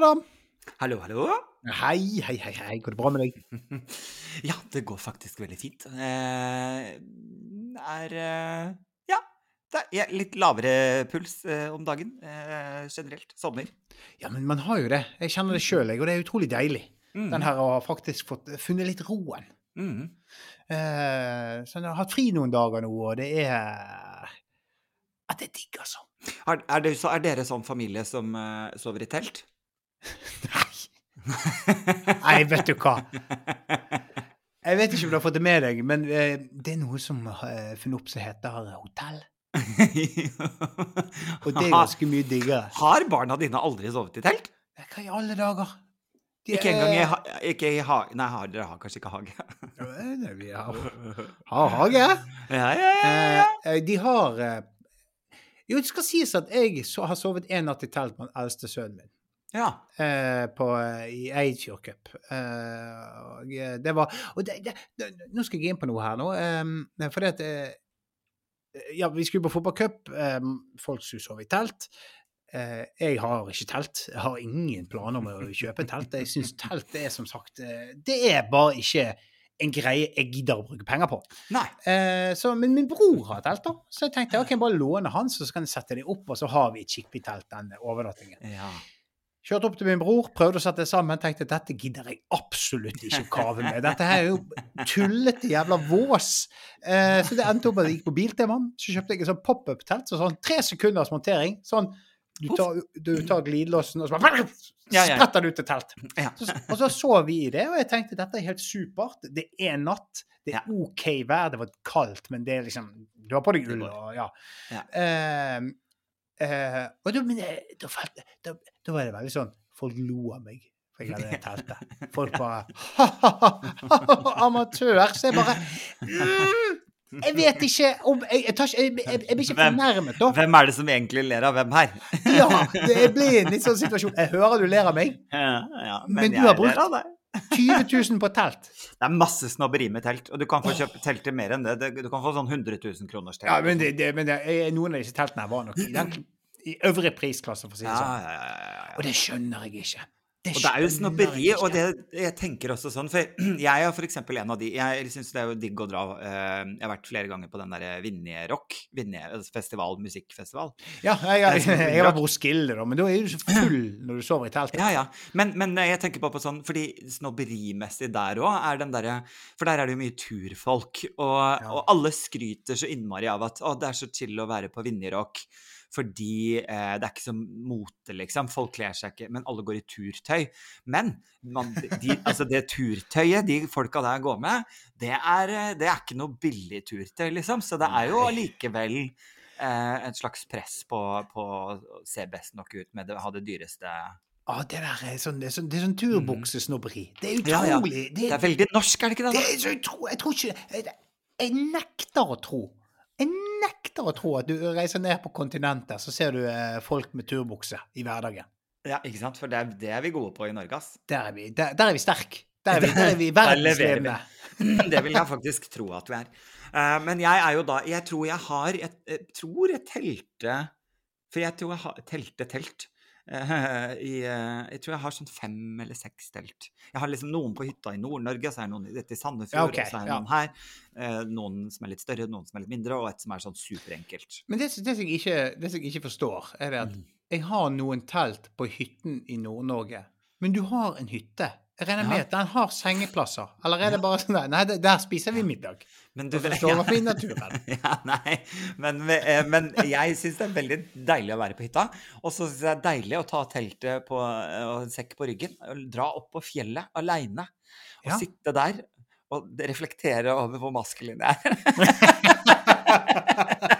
Adam. Hallo, hallo. Hei, hei, hei, hei. Går det bra med deg? Ja, det går faktisk veldig fint. Eh, er eh, Ja, det er litt lavere puls eh, om dagen eh, generelt. Sommer. Ja, men man har jo det. Jeg kjenner det sjøl, og det er utrolig deilig. Mm. Den her har faktisk fått funnet litt roen. Mm. Eh, så jeg har hatt fri noen dager nå, og det er At det er digg, altså. Er, er, det, så er dere sånn familie som uh, sover i telt? Nei. Nei, vet du hva. Jeg vet ikke om du har fått det med deg, men eh, det er noe som har eh, funnet opp som heter hotell. Og det er ganske mye diggere. Har barna dine aldri sovet i telt? Hva i alle dager? De Ikke engang i, ha- ikke i hage Nei, har, dere har kanskje ikke hage? Nei, Vi har, har hage. Ja, ja, ja. ja. Eh, de har eh, Jo, det skal sies at jeg har sovet en natt i telt med den eldste sønnen min. Ja. eh, på, i Eidfjord Cup. Eh, og eh, det var Og det, det, det, nå skal jeg inn på noe her nå. Eh, fordi at eh, Ja, vi skulle på fotballcup. Eh, folk skulle sove i telt. Eh, jeg har ikke telt. Jeg har ingen planer om å kjøpe telt. Jeg syns telt er som sagt eh, Det er bare ikke en greie jeg gidder å bruke penger på. Eh, så, men min bror har telt, da. Så jeg tenkte ok, bare låne hans, så kan jeg sette det opp, og så har vi et skikkelig-telt den overnattingen. Ja. Kjørte opp til min bror, prøvde å sette det sammen. Tenkte dette gidder jeg absolutt ikke å kave med. Dette her er jo tullete jævla vås. Eh, så det endte opp med at jeg gikk på Biltemaen. Så kjøpte jeg en sånn pop-up-telt. Så sånn tre sekunders montering. Sånn du tar, du tar glidelåsen, og så bare spretter du ut et telt. Så, og så så vi i det, og jeg tenkte dette er helt supert. Det er natt. Det er OK vær. Det var kaldt, men det er liksom Du har på deg ull og. Ja. Eh, eh, og da, men da, falt, da, da var det veldig sånn Folk lo av meg. For jeg hadde teltet. Folk bare Amatør. Så jeg bare mm, Jeg vet ikke om Jeg, jeg, tar jeg, jeg, jeg blir ikke fornærmet, da. Hvem er det som egentlig ler av hvem her? Ja, det blir en litt sånn situasjon. Jeg hører du ler av meg. Ja, ja, Men du har brukt- av deg. 20 000 på telt. Det er masse snobberi med telt, og du kan få kjøpe telt til mer enn det. Du kan få sånn 100 000 kroners telt. Ja, men, det, det, men det, noen av disse teltene her var nok i den i øvre prisklasse, for å si det sånn. ja, ja, ja, ja. Og det skjønner jeg ikke. Og det er jo snobberi, og det jeg tenker også sånn For jeg er for eksempel en av de Jeg syns det er jo digg å dra eh, Jeg har vært flere ganger på den derre Vinje Rock, Vinje altså festival, musikkfestival. Ja, jeg, jeg, Det er sånn jeg, var på Roskilde, da, men da er du så full når du sover i teltet. Ja, ja. Men, men jeg tenker bare på sånn Fordi snobberimessig der òg er den derre For der er det jo mye turfolk, og, og alle skryter så innmari av at å, det er så chill å være på Vinjerock. Fordi eh, det er ikke så mote, liksom. Folk kler seg ikke Men alle går i turtøy. Men man, de, altså det turtøyet de folka der går med, det er, eh, det er ikke noe billig turtøy, liksom. Så det er jo allikevel eh, et slags press på, på å se best nok ut med det, ha det dyreste Ah, det der er sånn, det er sånn, det er sånn turbuksesnobberi. Det er utrolig. Ja, ja. utrolig. Det er veldig norsk, er det ikke det? Det er så utro, jeg tror ikke jeg, jeg nekter å tro. Jeg nekter å tro at du reiser ned på kontinentet, så ser du eh, folk med turbukse i hverdagen. Ja, ikke sant? For det er, det er vi gode på i Norge, ass. Der er vi, der, der er vi sterke. Der er vi, der er vi verdensledende. Det vil jeg faktisk tro at vi er. Eh, men jeg er jo da Jeg tror jeg har Jeg, jeg tror jeg telte For jeg tror jeg har telte telt. Eh, i, uh, jeg tror jeg har sånn fem eller seks telt. Jeg har liksom noen på hytta i Nord-Norge, så er det noen i Sandefjord, Ja, okay, og så er det ja. noen her. Uh, noen som er litt større, noen som er litt mindre, og et som er sånn superenkelt. Men det, det, som jeg ikke, det som jeg ikke forstår, er det at jeg har noen telt på hytten i Nord-Norge. Men du har en hytte. Jeg regner med at den har sengeplasser. Eller er det bare sånn der Nei, der spiser vi middag. Men du Og så sover vi i naturen. Ja, nei, men, eh, men jeg syns det er veldig deilig å være på hytta. Og så syns jeg det er deilig å ta teltet på, eh, og en sekk på ryggen og dra opp på fjellet aleine. Og Ja. sitte der og reflektere over hvor maskulin jeg er.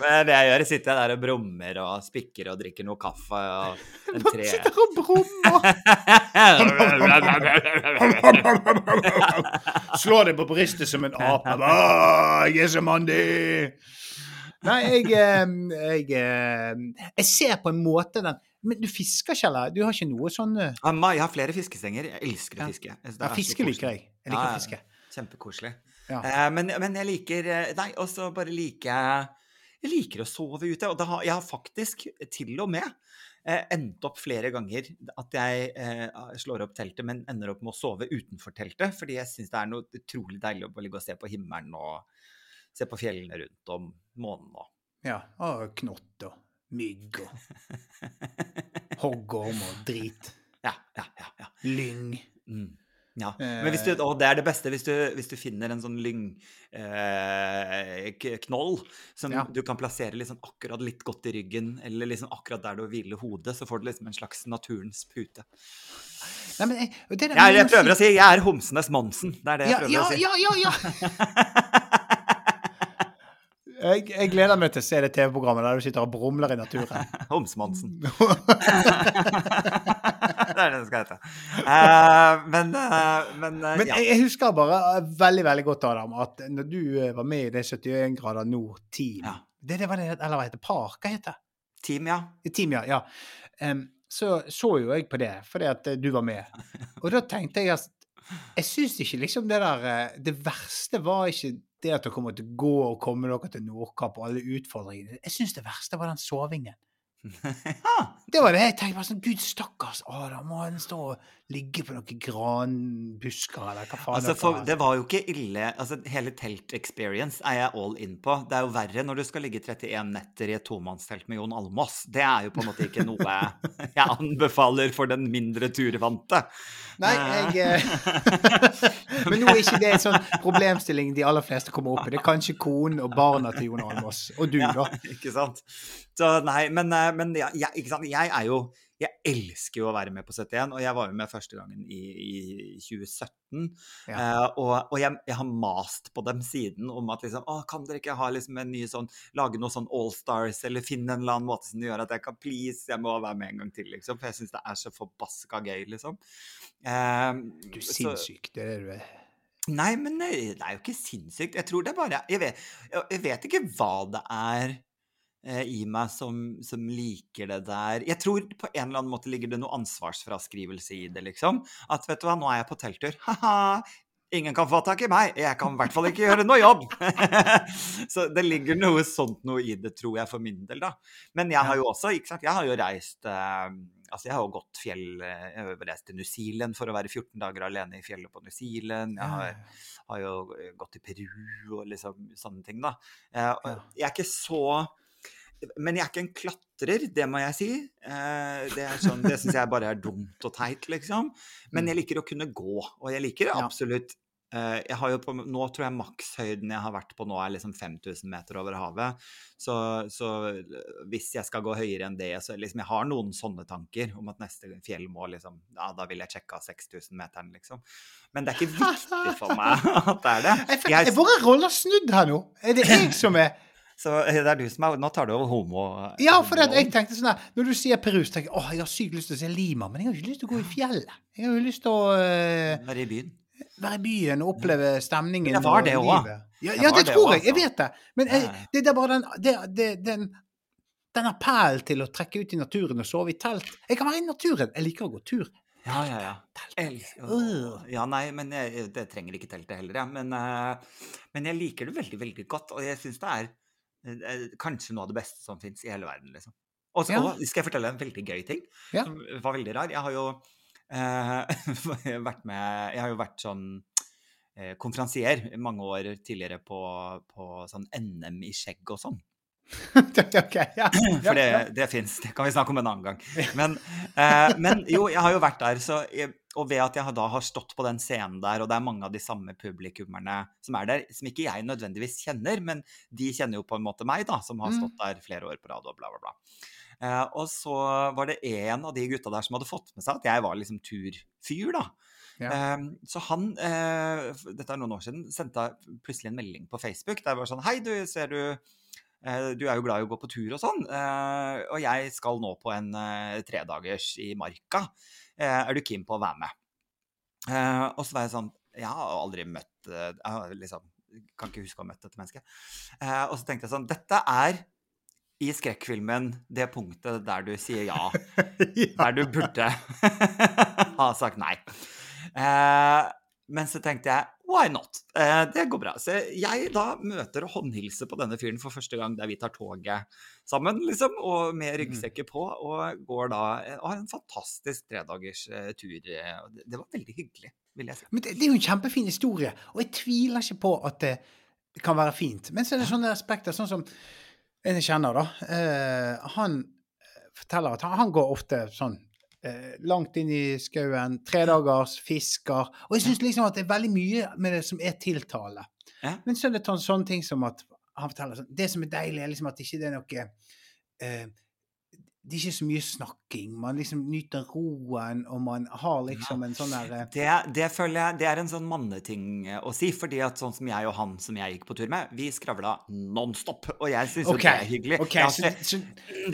Men det jeg gjør, sitter jeg der og brummer og spikker og drikker noe kaffe og en tre Sitter og brummer. Slår deg på brystet som en ape. Jeg er så mandig! Nei, jeg, jeg Jeg ser på en måte den Men du fisker ikke, eller? Du har ikke noe sånn eh, Jeg har flere fiskestenger. Jeg elsker å fiske. Ja, fiske liker jeg. Jeg liker Ja, ja. fiske. Kjempekoselig. Ja. Uh, men, men jeg liker eh, Nei, og så bare liker jeg jeg liker å sove ute. Og har, jeg har faktisk til og med eh, endt opp flere ganger at jeg eh, slår opp teltet, men ender opp med å sove utenfor teltet. Fordi jeg syns det er noe utrolig deilig å ligge og se på himmelen og se på fjellene rundt om månen og Ja. Og knott og mygg og hoggorm og drit. Ja, ja, ja. ja. Lyng. Mm. Ja. Men hvis du, Eh. og det er det beste hvis du, hvis du finner en sånn lyngknoll eh, som Ja. du kan plassere liksom akkurat litt godt i ryggen, eller liksom akkurat der du hviler hodet, så får du liksom en slags naturens pute. Nei, men jeg, og det Jeg, jeg prøver å si jeg er homsenes Monsen. Det er det jeg prøver ja, å si. Ja, ja, ja, ja. Jeg, jeg gleder meg til å se det TV-programmet der du sitter og brumler i naturen. Homsemonsen. det er det det skal hete. Uh, men uh, men, uh, Men ja. jeg, husker bare veldig veldig godt Adam, at når du var med i det 71 grader nord-team Ja. det, det var det, Eller hva heter Park? Hva heter det? Team, ja. Team, ja. ja. Um, så så jo jeg på det, fordi at du var med. Og da tenkte jeg at jeg syns ikke liksom det der Det verste var ikke det at dere å gå og komme dere til Nordkapp og alle utfordringene. Jeg syns det verste var den sovingen. Det var det jeg tenkte. bare sånn, Gud, stakkars Adam, må han stå og ligge på noen granbusker, eller hva faen Altså, for, det var jo ikke ille altså Hele telt-experience er jeg all in på. Det er jo verre når du skal ligge 31 netter i et tomannstelt med Jon Almaas. Det er jo på en måte ikke noe jeg anbefaler for den mindre turvante. Nei, jeg eh, Men nå er ikke det en sånn problemstilling de aller fleste kommer opp i. Det er kanskje konen og barna til Jon Almaas. Og du, Ja, da. ikke sant? Så nei, men, eh, men ja, jeg, ikke sant? jeg er jo Jeg elsker jo å være med på 71, og jeg var jo med første gangen i, i 2017. Ja. Eh, og og jeg, jeg har mast på dem siden om at liksom Å, kan dere ikke ha liksom en ny sånn Lage noe sånn Allstars, eller finne en eller annen måte som gjør at jeg kan Please, jeg må være med en gang til, liksom. For jeg syns det er så forbaska gøy, liksom. Eh, Du sinnssyk, det er du. Nei, men det det er jo ikke sinnssykt. Jeg tror det bare Jeg vet, jeg- vet ikke hva det er eh, i meg som, som liker det der. Jeg tror på en eller annen måte ligger det noe ansvarsfraskrivelse i det, liksom. At vet du hva, nå er jeg på telttur. Ha-ha! Ingen kan få tak i meg. Jeg kan i hvert fall ikke gjøre noe jobb. så det ligger noe sånt noe i det, tror jeg, for min del, da. Men jeg har jo også, ikke sant, jeg har jo reist eh, Altså, jeg har jo gått fjell eh, Jeg har reist til New Zealand for å være 14 dager alene i fjellet på New Zealand. Jeg har, har jo eh, gått til Peru og liksom sånne ting, da. Eh. Jeg er ikke så men jeg er ikke en klatrer, det må jeg si. Eh, det er sånn, det syns jeg bare er dumt og teit, liksom. Men Mm. jeg liker å kunne gå, og jeg liker absolutt eh, jeg har jo på, Nå tror jeg makshøyden jeg har vært på nå, er liksom 5000 meter over havet. Så, så hvis jeg skal gå høyere enn det, så liksom Jeg har noen sånne tanker om at neste fjell må liksom Ja, da vil jeg sjekke av 6000-meteren, liksom. Men det er ikke viktig for meg at det er det. Jeg, Jeg- våre roller snudd her nå? Er det jeg som er Så det er du som er Nå tar du over homo... Ja, for det, jeg tenkte sånn her Når du sier Perus, tenker jeg åh, jeg har sykt lyst til å se Lima, men jeg har ikke lyst til å gå i fjellet. Jeg har jo lyst til å uh, Være i byen. være i byen og oppleve stemningen. Men det var det også. Ja, ja det det tror jeg. Jeg altså. vet det. Men jeg, Ja, ja. det er bare den, det, det, den, den appellen til å trekke ut i naturen og sove i telt. Jeg kan være i naturen. Jeg liker å gå tur. Ja, ja, ja. Telt. Ja, nei, men jeg, det trenger ikke teltet heller, jeg. Men, eh, men jeg liker det veldig, veldig godt. Og jeg syns det er eh, kanskje noe av det beste som fins i hele verden, liksom. Og så Ja. skal jeg fortelle en veldig gøy ting Ja. som var veldig rar. Jeg har jo eh, vært med Jeg har jo vært sånn eh, konferansier mange år tidligere på, på sånn NM i skjegg og sånn. ok, ja. For det, det fins. Det kan vi snakke om en annen gang. Men, eh, men jo, jeg har jo vært der, så og ved at jeg da har stått på den scenen der, og det er mange av de samme publikummerne som er der, som ikke jeg nødvendigvis kjenner, men de kjenner jo på en måte meg, da, som har Mm. stått der flere år på rad og bla, bla, bla. Eh, og så var det en av de gutta der som hadde fått med seg at jeg var liksom turfyr, da. Ja. Eh, så han, eh, dette er noen år siden, sendte plutselig en melding på Facebook der det var sånn Hei, du, ser du Du er jo glad i å gå på tur og sånn, eh, og jeg skal nå på en eh, tredagers i Marka. Eh, Er du keen på å være med? Eh, Og så var jeg sånn Jeg har aldri møtt eh, liksom, kan ikke huske å ha møtt dette mennesket. Eh, Og så tenkte jeg sånn Dette er i skrekkfilmen det punktet der du sier ja. Der du burde ha sagt nei. Eh, men så tenkte jeg why not? Eh, det går bra. Så jeg da møter og håndhilser på denne fyren for første gang der vi tar toget sammen, liksom, og med ryggsekker på, og går da og har en fantastisk tredagers uh, tur. Det, var veldig hyggelig, vil jeg si. Men det, det, er jo en kjempefin historie, og jeg tviler ikke på at det kan være fint. Men så er det sånne aspekter, sånn som en jeg kjenner, da. Han forteller at han, han går ofte sånn eh, langt inn i skauen, tredagers, fisker. Og jeg syns liksom at det er veldig mye med det som er tiltale. Ja. Men så er det sånne ting som at han forteller sånn Det som er deilig, er liksom at ikke det er noe eh, det er ikke så mye snakking. Man liksom nyter roen, og man har liksom en sånn der eh, det, det, føler jeg det er en sånn manneting eh, å si. fordi at sånn som jeg og han som jeg gikk på tur med, vi skravla nonstop. Og jeg syns okay. jo det er hyggelig. Okay, så, så,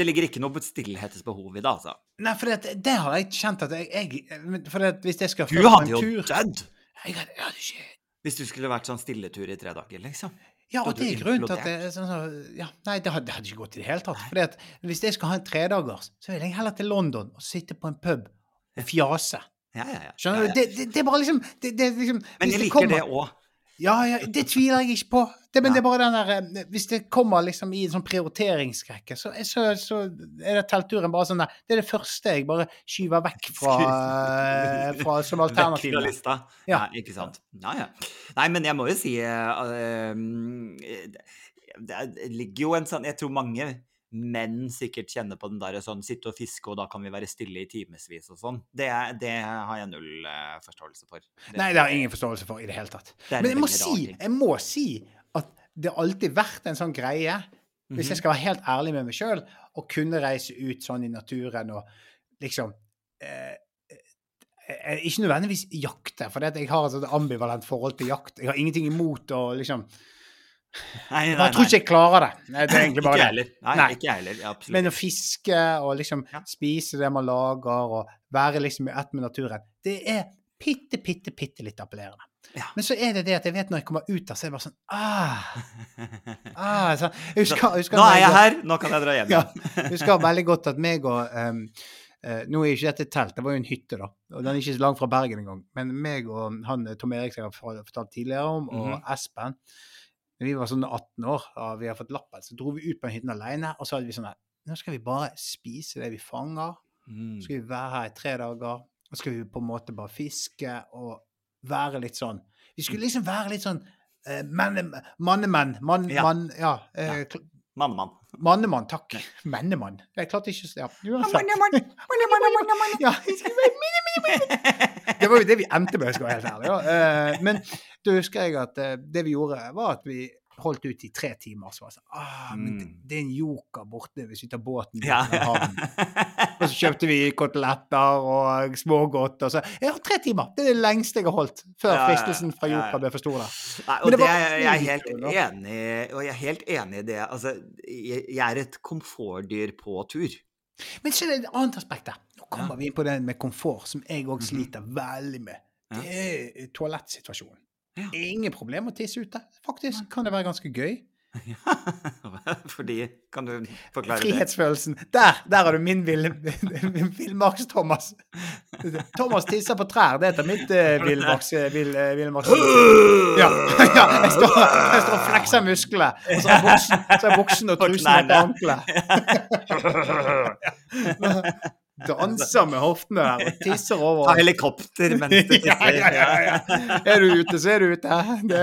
det ligger ikke noe stillhetsbehov i det, altså. Nei, for det, det har jeg kjent at jeg, jeg For det, hvis jeg skal Du hadde jo dødd! Jeg hadde, jeg hadde ikke Hvis du skulle vært sånn stilletur i tre dager, liksom. Ja, og det er grunnen til at det, sånn, så, ja, Nei, det hadde, det hadde, ikke gått i det hele tatt. Fordi at Hvis jeg skal ha en tredagers, så vil jeg heller til London og sitte på en pub og fjase. Ja, ja, ja. Skjønner du? Det, det, det, er bare liksom, det, liksom Men jeg liker det òg. Ja, ja, det tviler jeg ikke på. Det, men det er bare den der eh, Hvis det kommer liksom i en sånn prioriteringsrekke, så, så, så, er det teltturen bare sånn der Det er det første jeg bare skyver vekk fra, eh, fra som alternativ. Vekk fra lista. Ja. ja. ikke sant. Ja, ja. Nei, men jeg må jo si uh, Det ligger jo en sånn Jeg tror mange menn sikkert kjenner på den der sånn sitte og fiske, og da kan vi være stille i timevis og sånn. Det, det, har jeg null uh, forståelse for. Det, Nei, det har jeg ingen forståelse for i det hele tatt. Det Men jeg må, si, jeg må, si, at det har alltid vært en sånn greie, hvis jeg mhm. skal være helt ærlig med meg sjøl, å kunne reise ut sånn i naturen og liksom eh, eh Ikke nødvendigvis jakte, for jeg har et ambivalent forhold til jakt. Jeg har ingenting imot å liksom Nei, nei, jeg tror ikke jeg klarer det. Det er egentlig bare ikke heller. Nei, nei. ikke heller. Ja, Men å fiske og liksom ja. spise det man lager, og være liksom i ett med naturen, det er bitte, bitte, bitte litt appellerende. Ja. Men så er det det at jeg vet når jeg kommer ut der, så er det bare sånn ah, ah så, jeg husker, husker Nå er jeg her! Nå kan jeg dra hjem. jeg husker veldig godt at meg og um, uh, Nå er ikke dette et telt, det var jo en hytte, da. Og den er ikke så langt fra Bergen engang. Men meg og han Tom Erik som jeg har fortalt tidligere om, og mm -hmm. Espen når vi var sånn 18 år og vi har fått lappen, så dro vi ut på den hytte alene, og så hadde vi sånn her nå skal vi bare spise det vi fanger. Mm. Så skal vi være her i tre dager. Og så skal vi på en måte bare fiske og være litt sånn Vi skulle liksom være litt sånn eh, mannemenn. Mann, ja. Man, ja, eh, ja. Mannemann. Mannemann, takk. Mennemann. Jeg klarte ikke å Ja, uansett. Mannemann, ja, det var jo det vi endte med, skal være helt ærlig. Ja. Eh, men da husker jeg at eh, det vi gjorde, var at vi holdt ut i tre timer. Så var det sånn ah, men det, mm. det, er en joker borte hvis vi tar båten ja. og så kjøpte vi koteletter og smågodt. Og så Ja, tre timer! Det er det lengste jeg har holdt før ja, fristelsen fra joker ble for stor. Nei, og det, det var, jeg er helt enig og jeg er helt enig i det. Altså, jeg er et komfortdyr på tur. Men så er det et annet aspekt der. Nå kommer vi inn på det med komfort, som jeg òg mhm. sliter veldig med. Det er toalettsituasjonen. Ja. Ingen problem å tisse ute. Faktisk kan det være ganske gøy. Ja, fordi Kan du forklare Frihetsfølelsen. Der der har du min villmarks-Thomas. Thomas tisser på trær. Det heter mitt uh, villmarks... Uh, villmarks. Ja. ja jeg, står, jeg står og flekser musklene, og så er buksen, så er buksen og trusen på anklet. Danser med hoftene der og tisser over. Ta helikopter mens du tisser. ja, ja, ja, Er du ute, så er du ute. Det...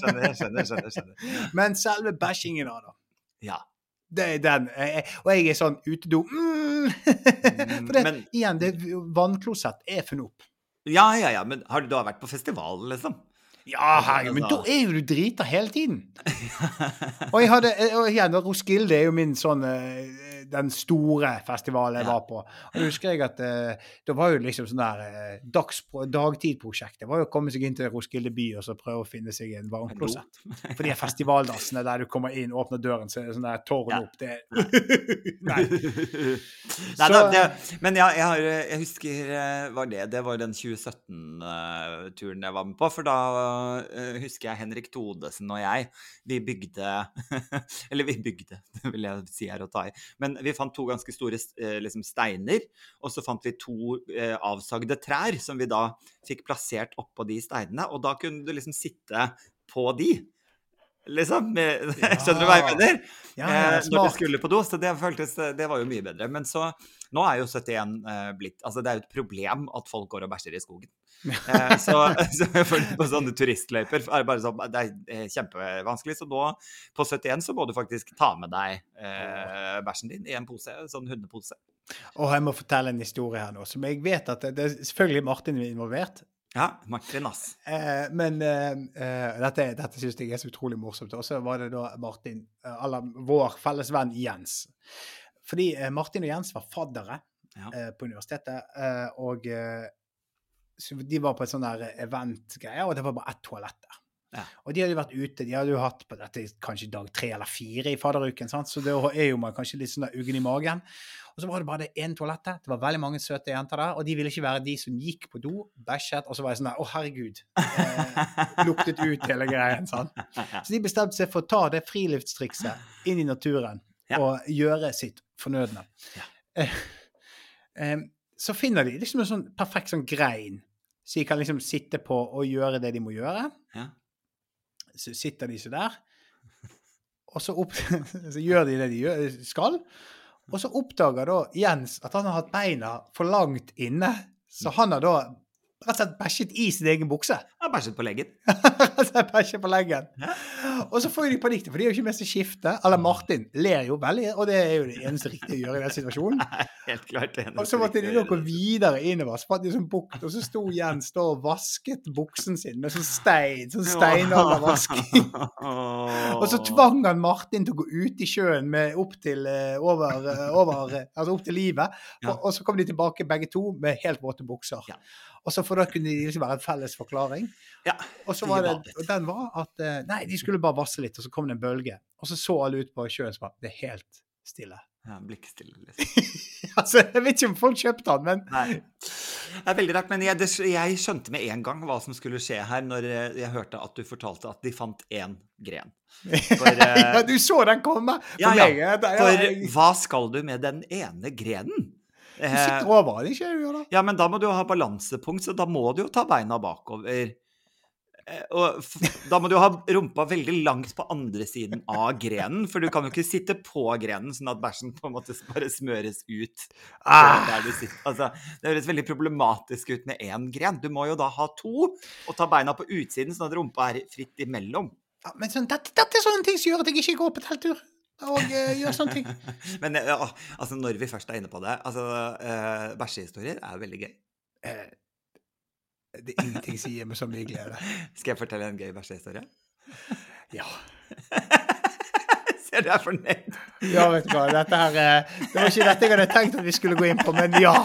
skjønner, skjønner, skjønner, skjønner. Men selve bæsjingen da, da. Ja. Det er den. Og jeg er sånn utedo mm. For det, men, igjen, det vannklosett er funnet opp. Ja, ja, ja. Men har du da vært på festival, liksom? Ja, herregud, men da er jo du drita hele tiden. og jeg hadde, og igjen, Roskilde er jo min sånn eh, den store festivalen jeg var på. Og da husker jeg at uh, det var jo liksom sånn der uh, dagtidprosjekt. Det var jo å komme seg inn til Roskilde by og så prøve å finne seg en varmklosett. For de festivaldassene der du kommer inn, åpner døren, så er det sånn der tårn ja. opp. Det Nei. Nei da, det, men ja, jeg, har, jeg husker var det Det var den 2017-turen jeg var med på. For da uh, husker jeg Henrik Todesen og jeg, vi bygde Eller vi bygde, det vil jeg si er å ta i. Men vi fant to ganske store uh, liksom steiner, og så fant vi to eh, avsagde trær som vi da fikk plassert oppå de steinene. Og da kunne du liksom sitte på de liksom. Ja. Skjønner du hva jeg mener? Ja, ja, eh, når du skulle på do. Så det føltes Det var jo mye bedre. Men så Nå er jo 71 eh, blitt Altså, det er jo et problem at folk går og bæsjer i skogen. eh, så, så på sånne turistløyper er det bare sånn Det er kjempevanskelig. Så nå, på 71, så må du faktisk ta med deg eh, bæsjen din i en pose. Sånn hundepose. Og jeg må fortelle en historie her nå, som jeg vet at det, det er selvfølgelig Martin er involvert. Ja, Martin, ass. Eh, men eh, eh dette, dette syns jeg er så utrolig morsomt. Og så var det da Martin, eh, eller vår felles venn Jens. Fordi eh, Martin og Jens var faddere ja. på universitetet, og de var på et sånn der event-greie, og det var bare ett toalett der. Ja. Og de hadde jo vært ute, de hadde jo hatt på dette kanskje dag tre eller fire i fadderuken, sant? så da er jo man kanskje litt sånn uggen i magen. Og så var det bare det ene toalettet. Det var veldig mange søte jenter der. Og de ville ikke være de som gikk på do, bæsjet, og så var jeg sånn der Å, herregud. Eh, luktet ut hele greien. sant. Så de bestemte seg for å ta det friluftstrikset inn i naturen ja. og gjøre sitt fornødne. Ja. Eh, eh, så finner de liksom en sånn perfekt sånn grein, så de kan liksom sitte på og gjøre det de må gjøre. Ja. Så sitter de så der. Og så, opp, så gjør de det de skal. Og så oppdager da Jens at han har hatt beina for langt inne. Så han har da rett og slett bæsjet i sin egen bukse. Han bæsjet på leggen. bæsjet på leggen. Og så får de panikk, for de er jo ikke med til skifte. Eller Martin ler jo veldig, og det er jo det eneste riktige å gjøre i den situasjonen. Helt klart det Og så måtte de gå videre innover, så fant de sånn bukt, og så sto Jens da og vasket buksen sin med sånn stein, sånn steinaldervasking. og så tvang han Martin til å gå ut i sjøen med opp til uh, over, uh, over, altså opp til livet, og, og, så kom de tilbake begge to med helt våte bukser. Ja. Og så for da kunne de liksom være en felles forklaring. Ja, og så var det, og den var at eh, Nei, de skulle bare vasse litt, og så kom det en bølge. Og så så alle ut på sjøen og bare Det er helt stille. Ja, blikkstille, liksom. altså, jeg vet ikke om folk kjøpte den, men Nei. Det er veldig rart. Men jeg, det, jeg, skjønte med en gang hva som skulle skje her, når eh, jeg hørte at du fortalte at de fant én gren. For, ja, du så den komme! Ja, ja. For hva skal du med den ene grenen? Du sitter eh, over den, ikke du? Ja, men da må du jo ha balansepunkt, så da må du jo ta beina bakover. Eh, og da må du jo ha rumpa veldig langt på andre siden av grenen, for du kan jo ikke sitte på grenen sånn at bæsjen på en måte bare smøres ut. Ah. Altså, det høres veldig problematisk ut med én gren. Du må jo da ha to, og ta beina på utsiden, sånn at rumpa er fritt imellom. Ja, men sånn, dette, dette, er sånne ting som gjør at jeg ikke går på telttur og uh, gjør sånne ting. Men ja, altså, når vi først er inne på det altså, uh, Bæsjehistorier er veldig gøy. Uh, det er ingenting som gir meg så mye glede. Skal jeg fortelle en gøy bæsjehistorie? Ja. Ser du er fornøyd? ja, vet du hva. Dette her Det var ikke dette jeg hadde tenkt at vi skulle gå inn på, men ja.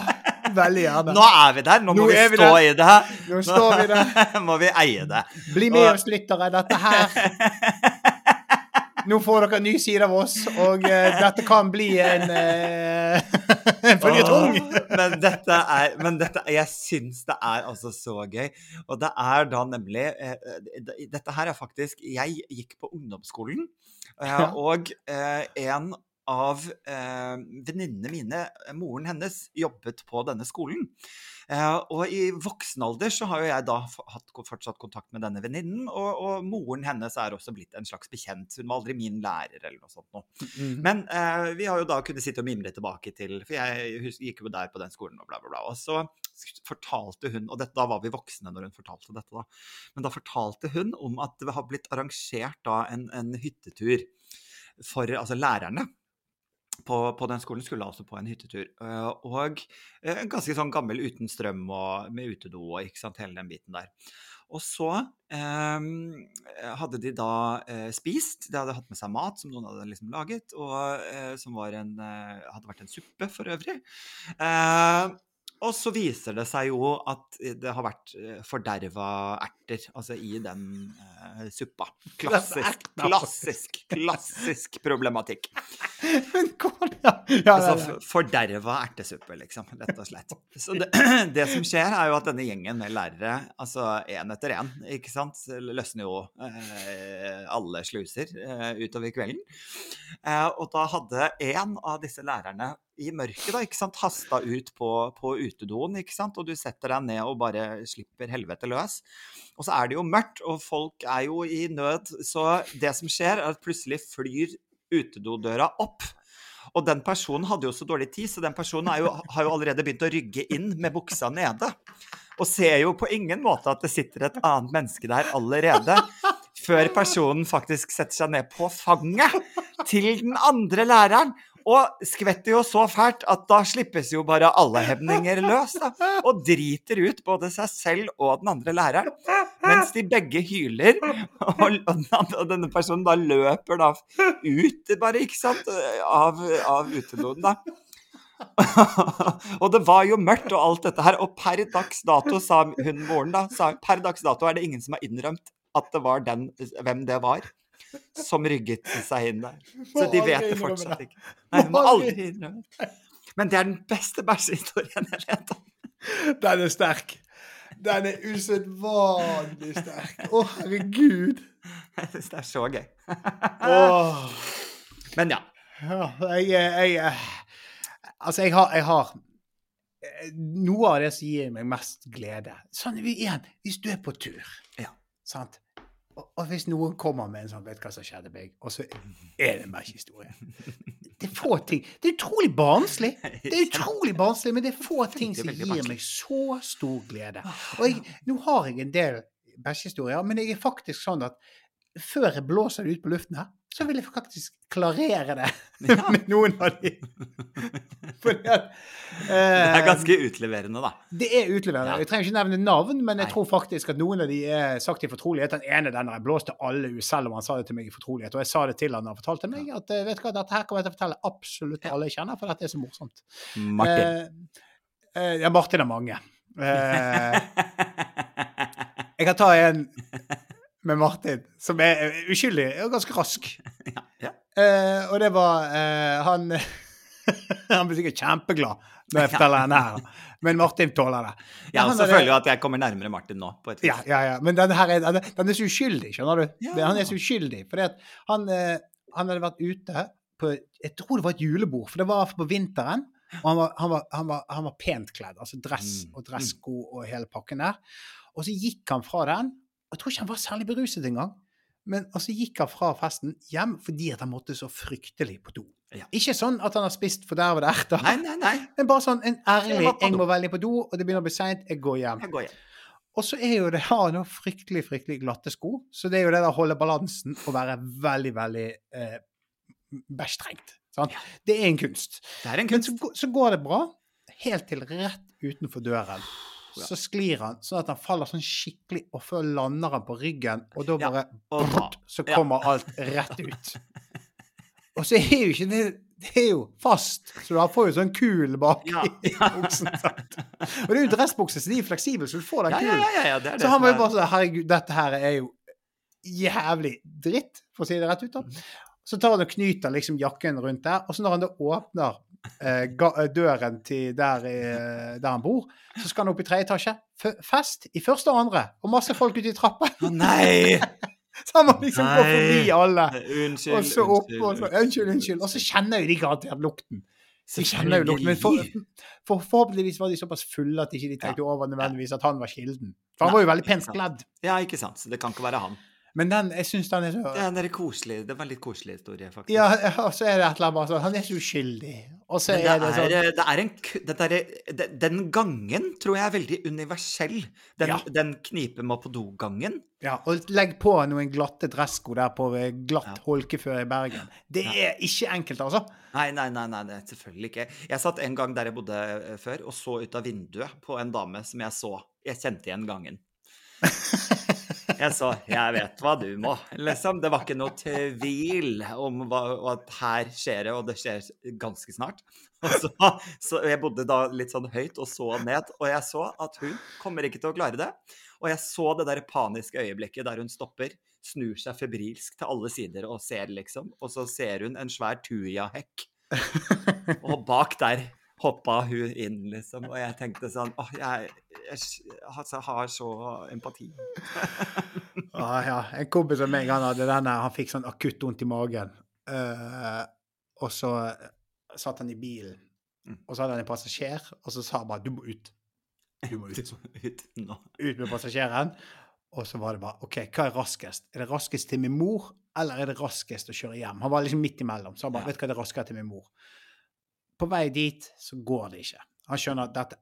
Veldig gjerne. Nå er vi der. Nå må vi stå vi i det. Nå står vi der. må vi eie det. Bli med oss, lyttere. Dette her nå får dere en ny side av oss, og uh, dette kan bli en, uh, en føljetong. men dette er Men dette, jeg syns det er altså så gøy. Og det er da nemlig uh, Dette her er faktisk Jeg gikk på ungdomsskolen, uh, og en av eh, venninnene mine, moren hennes, jobbet på denne skolen. Eh, og i voksen alder så har jo jeg da hatt fortsatt kontakt med denne venninnen, og, og, moren hennes er også blitt en slags bekjent. Hun var aldri min lærer eller noe sånt noe. Mm. Men eh, vi har jo da kunnet sitte og mimre tilbake til For jeg gikk jo der på den skolen og bla, bla, bla. Og så fortalte hun, og dette, da var vi voksne når hun fortalte dette, da, men da fortalte hun om at det har blitt arrangert da en, en hyttetur for altså lærerne på, på, den skolen skulle altså på en hyttetur. Eh, og en ganske sånn gammel uten strøm og med utedo og ikke sant, hele den biten der. Og så eh, hadde de da eh, spist. De hadde hatt med seg mat som noen hadde liksom laget, og som en, hadde vært en suppe for øvrig. Og så viser det seg jo at det har vært eh, forderva erter, altså i den uh, suppa. Klassisk, klassisk, klassisk problematikk. Altså, Forderva ertesuppe, liksom, rett og slett. Så det, det, som skjer, er jo at denne gjengen med lærere, altså én etter én, ikke sant, løsner jo uh, alle sluser uh, utover kvelden. og da hadde en av disse lærerne i mørket, da, ikke sant, hasta ut på, på utedoen, ikke sant, og du setter deg ned og bare slipper helvete løs. Og så er det jo mørkt, og folk er jo i nød, så det som skjer, er at plutselig flyr utedodøra opp. Og den personen hadde jo så dårlig tid, så den personen jo, har jo allerede begynt å rygge inn med buksa nede. Og ser jo på ingen måte at det sitter et annet menneske der allerede. Før personen faktisk setter seg ned på fanget til den andre læreren og skvetter jo så fælt at da slippes jo bare alle hemninger løs, da. Og driter ut både seg selv og den andre læreren. Mens de begge hyler, og, denne personen da løper da ut, bare, ikke sant, av, av utedoen, da. og det var jo mørkt og alt dette her, og per dags dato, sa hun moren da, sa, per dags dato er det ingen som har innrømt at det var den, hvem det var som rygget seg inn der. Så de vet det fortsatt ikke. Nei, må aldri innrømme det. Men det er den beste bæsjehistorien jeg vet om. Den er sterk. Den er usedvanlig sterk. Å, herregud. Jeg syns det er så gøy. oh. Men ja. Jeg, jeg, jeg, Altså, jeg har, jeg har Noe av det som gir meg mest glede Sånn igjen, hvis du er på tur, ja. sant? Og hvis noen kommer med en sånn 'Vet hva som skjedde meg?' og så er det en bæsjhistorie. Det er få ting Det er utrolig barnslig, Det er utrolig barnslig, men det er få ting som gir meg så stor glede. Og jeg, nå har jeg en del bæsjhistorier, men jeg er faktisk sånn at før jeg blåser det ut på luften her, så vil jeg faktisk klarere det ja. med noen av de. Fordi at, eh, det er ganske utleverende, da. Det er utleverende. Ja. Jeg trenger ikke nevne navn, men jeg Nei. tror faktisk at noen av de er sagt i fortrolighet. Den ene den der blåste alle ut, selv om han sa det til meg i fortrolighet. Og jeg sa det til han da han fortalte meg at eh, vet du hva, dette her kommer jeg til å fortelle absolutt alle jeg kjenner, for dette er så morsomt. Martin. Eh, eh, ja, Martin er mange. Eh, jeg kan ta en med Martin, som er uskyldig og ganske rask. Ja, ja. Uh, og det var uh, Han Han blir sikkert kjempeglad når jeg forteller henne her. Men Martin tåler det. Ja, og så føler jo at jeg kommer nærmere Martin nå. på et vis. Ja, ja, ja. Men den, her er, den er så uskyldig, skjønner du. Ja. Han er så uskyldig. For han, uh, han hadde vært ute på Jeg tror det var et julebord, for det var på vinteren. Og han var, han var, han var, han var pent kledd. Altså dress mm, og dressko og hele pakken der. Og så gikk han fra den jeg tror ikke han var særlig beruset engang. Men altså gikk han fra festen hjem fordi at han måtte så fryktelig på do. Ja. Ikke sånn at han har spist fordervede erter, nei, nei, nei. men bare sånn en ærlig 'Jeg må veldig på do, og det begynner å bli seint. Jeg går hjem'. Jeg går hjem. Og så er jo det her noe fryktelig fryktelig glatte sko. Så det er jo det å holde balansen og være veldig, veldig eh, bæsjtrengt. Ja. Det er en kunst. Det er en kunst. Men så, så går det bra helt til rett utenfor døren så sklir han sånn at han faller sånn skikkelig, og før lander han på ryggen, og da bare ja. brrt, så kommer alt rett ut. Og så er jo ikke det det er jo fast, så han får jo sånn kul bak ja, i buksen. Og det er jo dressbukse, så de er fleksible, så du får den kulen. Ja, ja, så han var jo bare sånn Herregud, dette her er jo jævlig dritt, for å si det rett ut. da. Mhm. Så tar han og knyter liksom jakken rundt der, og så når han da åpner døren til der, eh, der, han bor. Så skal han opp i tredje etasje. Fest i første og andre, og masse folk ute i trappen. Å nei! så han må liksom nei. gå forbi alle. Unnskyld, og så opp, unnskyld, og så, unnskyld, unnskyld. Og så kjenner jo de garantert lukten. De kjenner jo lukten. Men for, for, forhåpentligvis var de såpass fulle at de ikke tenkte over nødvendigvis at han var kilden. For han var jo veldig pent kledd. Ja, ikke sant. Så det kan ikke være han. Men den, jeg syns den er så den er koselig. Det var en litt koselig historie, faktisk. Ja, og så er det et eller annet bare sånn Han er så uskyldig. Og så er det, er, sånn det er en der, Den gangen tror jeg er veldig universell. Den, ja. den knipe meg på do-gangen. Ja, og legg på noen glatte dressko der på glatt ja. holkefør i Bergen. Det er ikke enkelt, altså. Nei, nei, nei, nei, det er selvfølgelig ikke. Jeg satt en gang der jeg bodde eh, før, og så ut av vinduet på en dame som jeg så Jeg kjente igjen gangen. Jeg sa 'jeg vet hva du må', liksom. Det var ikke noe tvil om hva, at her skjer det, og det skjer ganske snart. Og så, så Jeg bodde da litt sånn høyt og så ned, og jeg så at hun kommer ikke til å klare det. Og jeg så det der paniske øyeblikket der hun stopper, snur seg febrilsk til alle sider og ser, liksom. Og så ser hun en svær tujahekk, Og bak der hoppa hun inn, liksom. Og jeg tenkte sånn Åh, jeg, jeg, jeg har så empati. ah, ja. En kompis av meg han hadde denne, han fikk sånn akutt vondt i magen. Uh, og så satt han i bilen, Mm. og så hadde han en passasjer, og så sa han bare 'du må ut'. Du må ut. ut nå. Ut med passasjeren. Og så var det bare OK, hva er raskest? Er det raskest til min mor, eller er det raskest å kjøre hjem? Han var liksom midt imellom. Så han bare Ja. vet hva, det er raskere til min mor. På vei dit så går det ikke. Han skjønner at dette,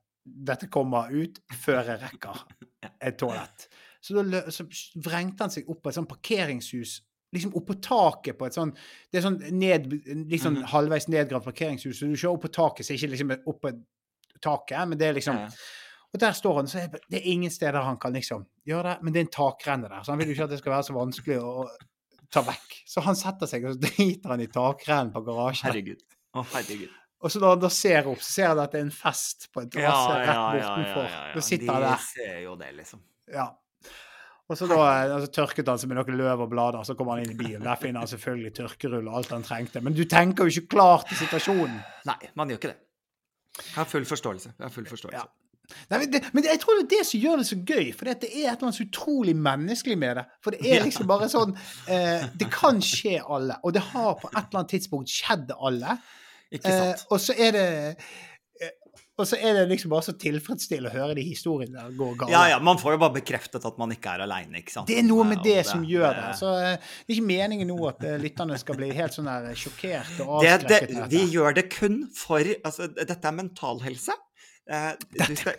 dette kommer ut før jeg rekker et toalett. Så da så vrengte han seg opp på et sånt parkeringshus. Liksom oppå taket på et sånn Det er sånn ned, liksom Mhm. halvveis nedgravd parkeringshus. Så du kjører opp på taket, så ikke liksom oppå taket, men det er liksom Ja, og der står han, så det det er ingen steder han kan liksom gjøre det, men det er en takrenne der, så han vil jo ikke at det skal være så vanskelig å ta vekk. Så han setter seg, og så driter han i takrennen på garasjen. Herregud. Å, herregud. Og så han da ser opp, så ser han at det er en fest på en terrasse rett bortenfor. Ja, ja, Da sitter han De der. ser jo det, liksom. Ja. Og så da altså, tørket han seg med noen løv og blader, så kommer han inn i bilen. Der finner han selvfølgelig tørkerull og alt han trengte. Men du tenker jo ikke klart til situasjonen. Nei, man gjør ikke det. Jeg har full forståelse. Jeg har full forståelse. Ja. Nei, men, det, men jeg tror det er det som gjør det så gøy, for det er et eller annet så utrolig menneskelig med det. For det er liksom bare sånn eh, Det kan skje alle, og det har på et eller annet tidspunkt skjedd alle. Ikke Eh, og så er det eh, Og så er det liksom bare så tilfredsstillende å høre de historiene der gå galt. Ja, ja, man får jo bare bekreftet at man ikke er aleine, ikke sant. Det er noe med det, det som gjør det. Så eh, det er ikke meningen nå at eh, lytterne skal bli helt sånn der sjokkert og det, det, avskrekket vi gjør det kun for Altså, dette er mental Eh, skal,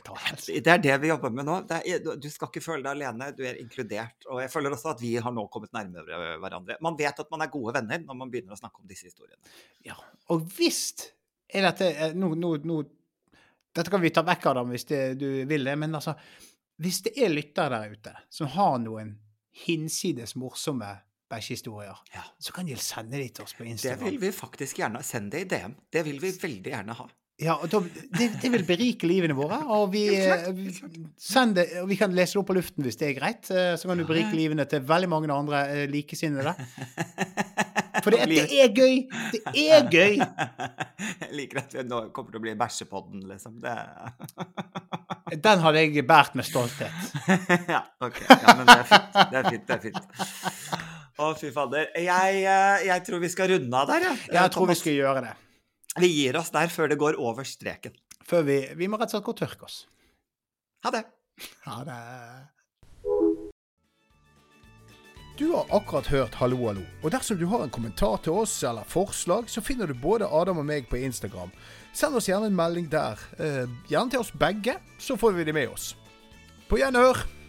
det er det vi jobber med nå. Er, du skal ikke føle deg alene, du er inkludert. Og jeg føler også at vi har nå kommet nærmere hverandre. Man vet at man er gode venner når man begynner å snakke om disse historiene. Ja. Og hvis er dette eh, nå, nå, nå, Dette kan vi ta vekk av dem hvis det, du vil det, men altså Hvis det er lyttere der ute som har noen hinsides morsomme bæsjehistorier, Ja. så kan de sende de til oss på Instagram. Det vil vi faktisk gjerne Send det i DM. Det vil vi veldig gjerne ha. Ja, det, det vil berike livene våre. Og vi, eh, det, vi kan lese det opp på luften hvis det er greit. eh, Så kan du berike livene til veldig mange andre eh, likesinnede. For det, det er gøy! Det er gøy! Jeg liker at vi nå kommer til å bli bæsjepodden, liksom. Det Den hadde jeg båret med stolthet. Ja, OK. Ja, men det er fint. Det er fint. Det er fint. Å, fy fader. Jeg, jeg tror vi skal runde av der, jeg. Jeg tror vi skal gjøre det. Vi gir oss der før det går over streken. Før vi, vi må rett og slett gå og tørke oss. Ha det. Ha det. Du har akkurat hørt Hallo, hallo. Og dersom du har en kommentar til oss eller forslag, så finner du både Adam og meg på Instagram. Send oss gjerne en melding der. Eh, gjerne til oss begge, så får vi det med oss. På gjenhør!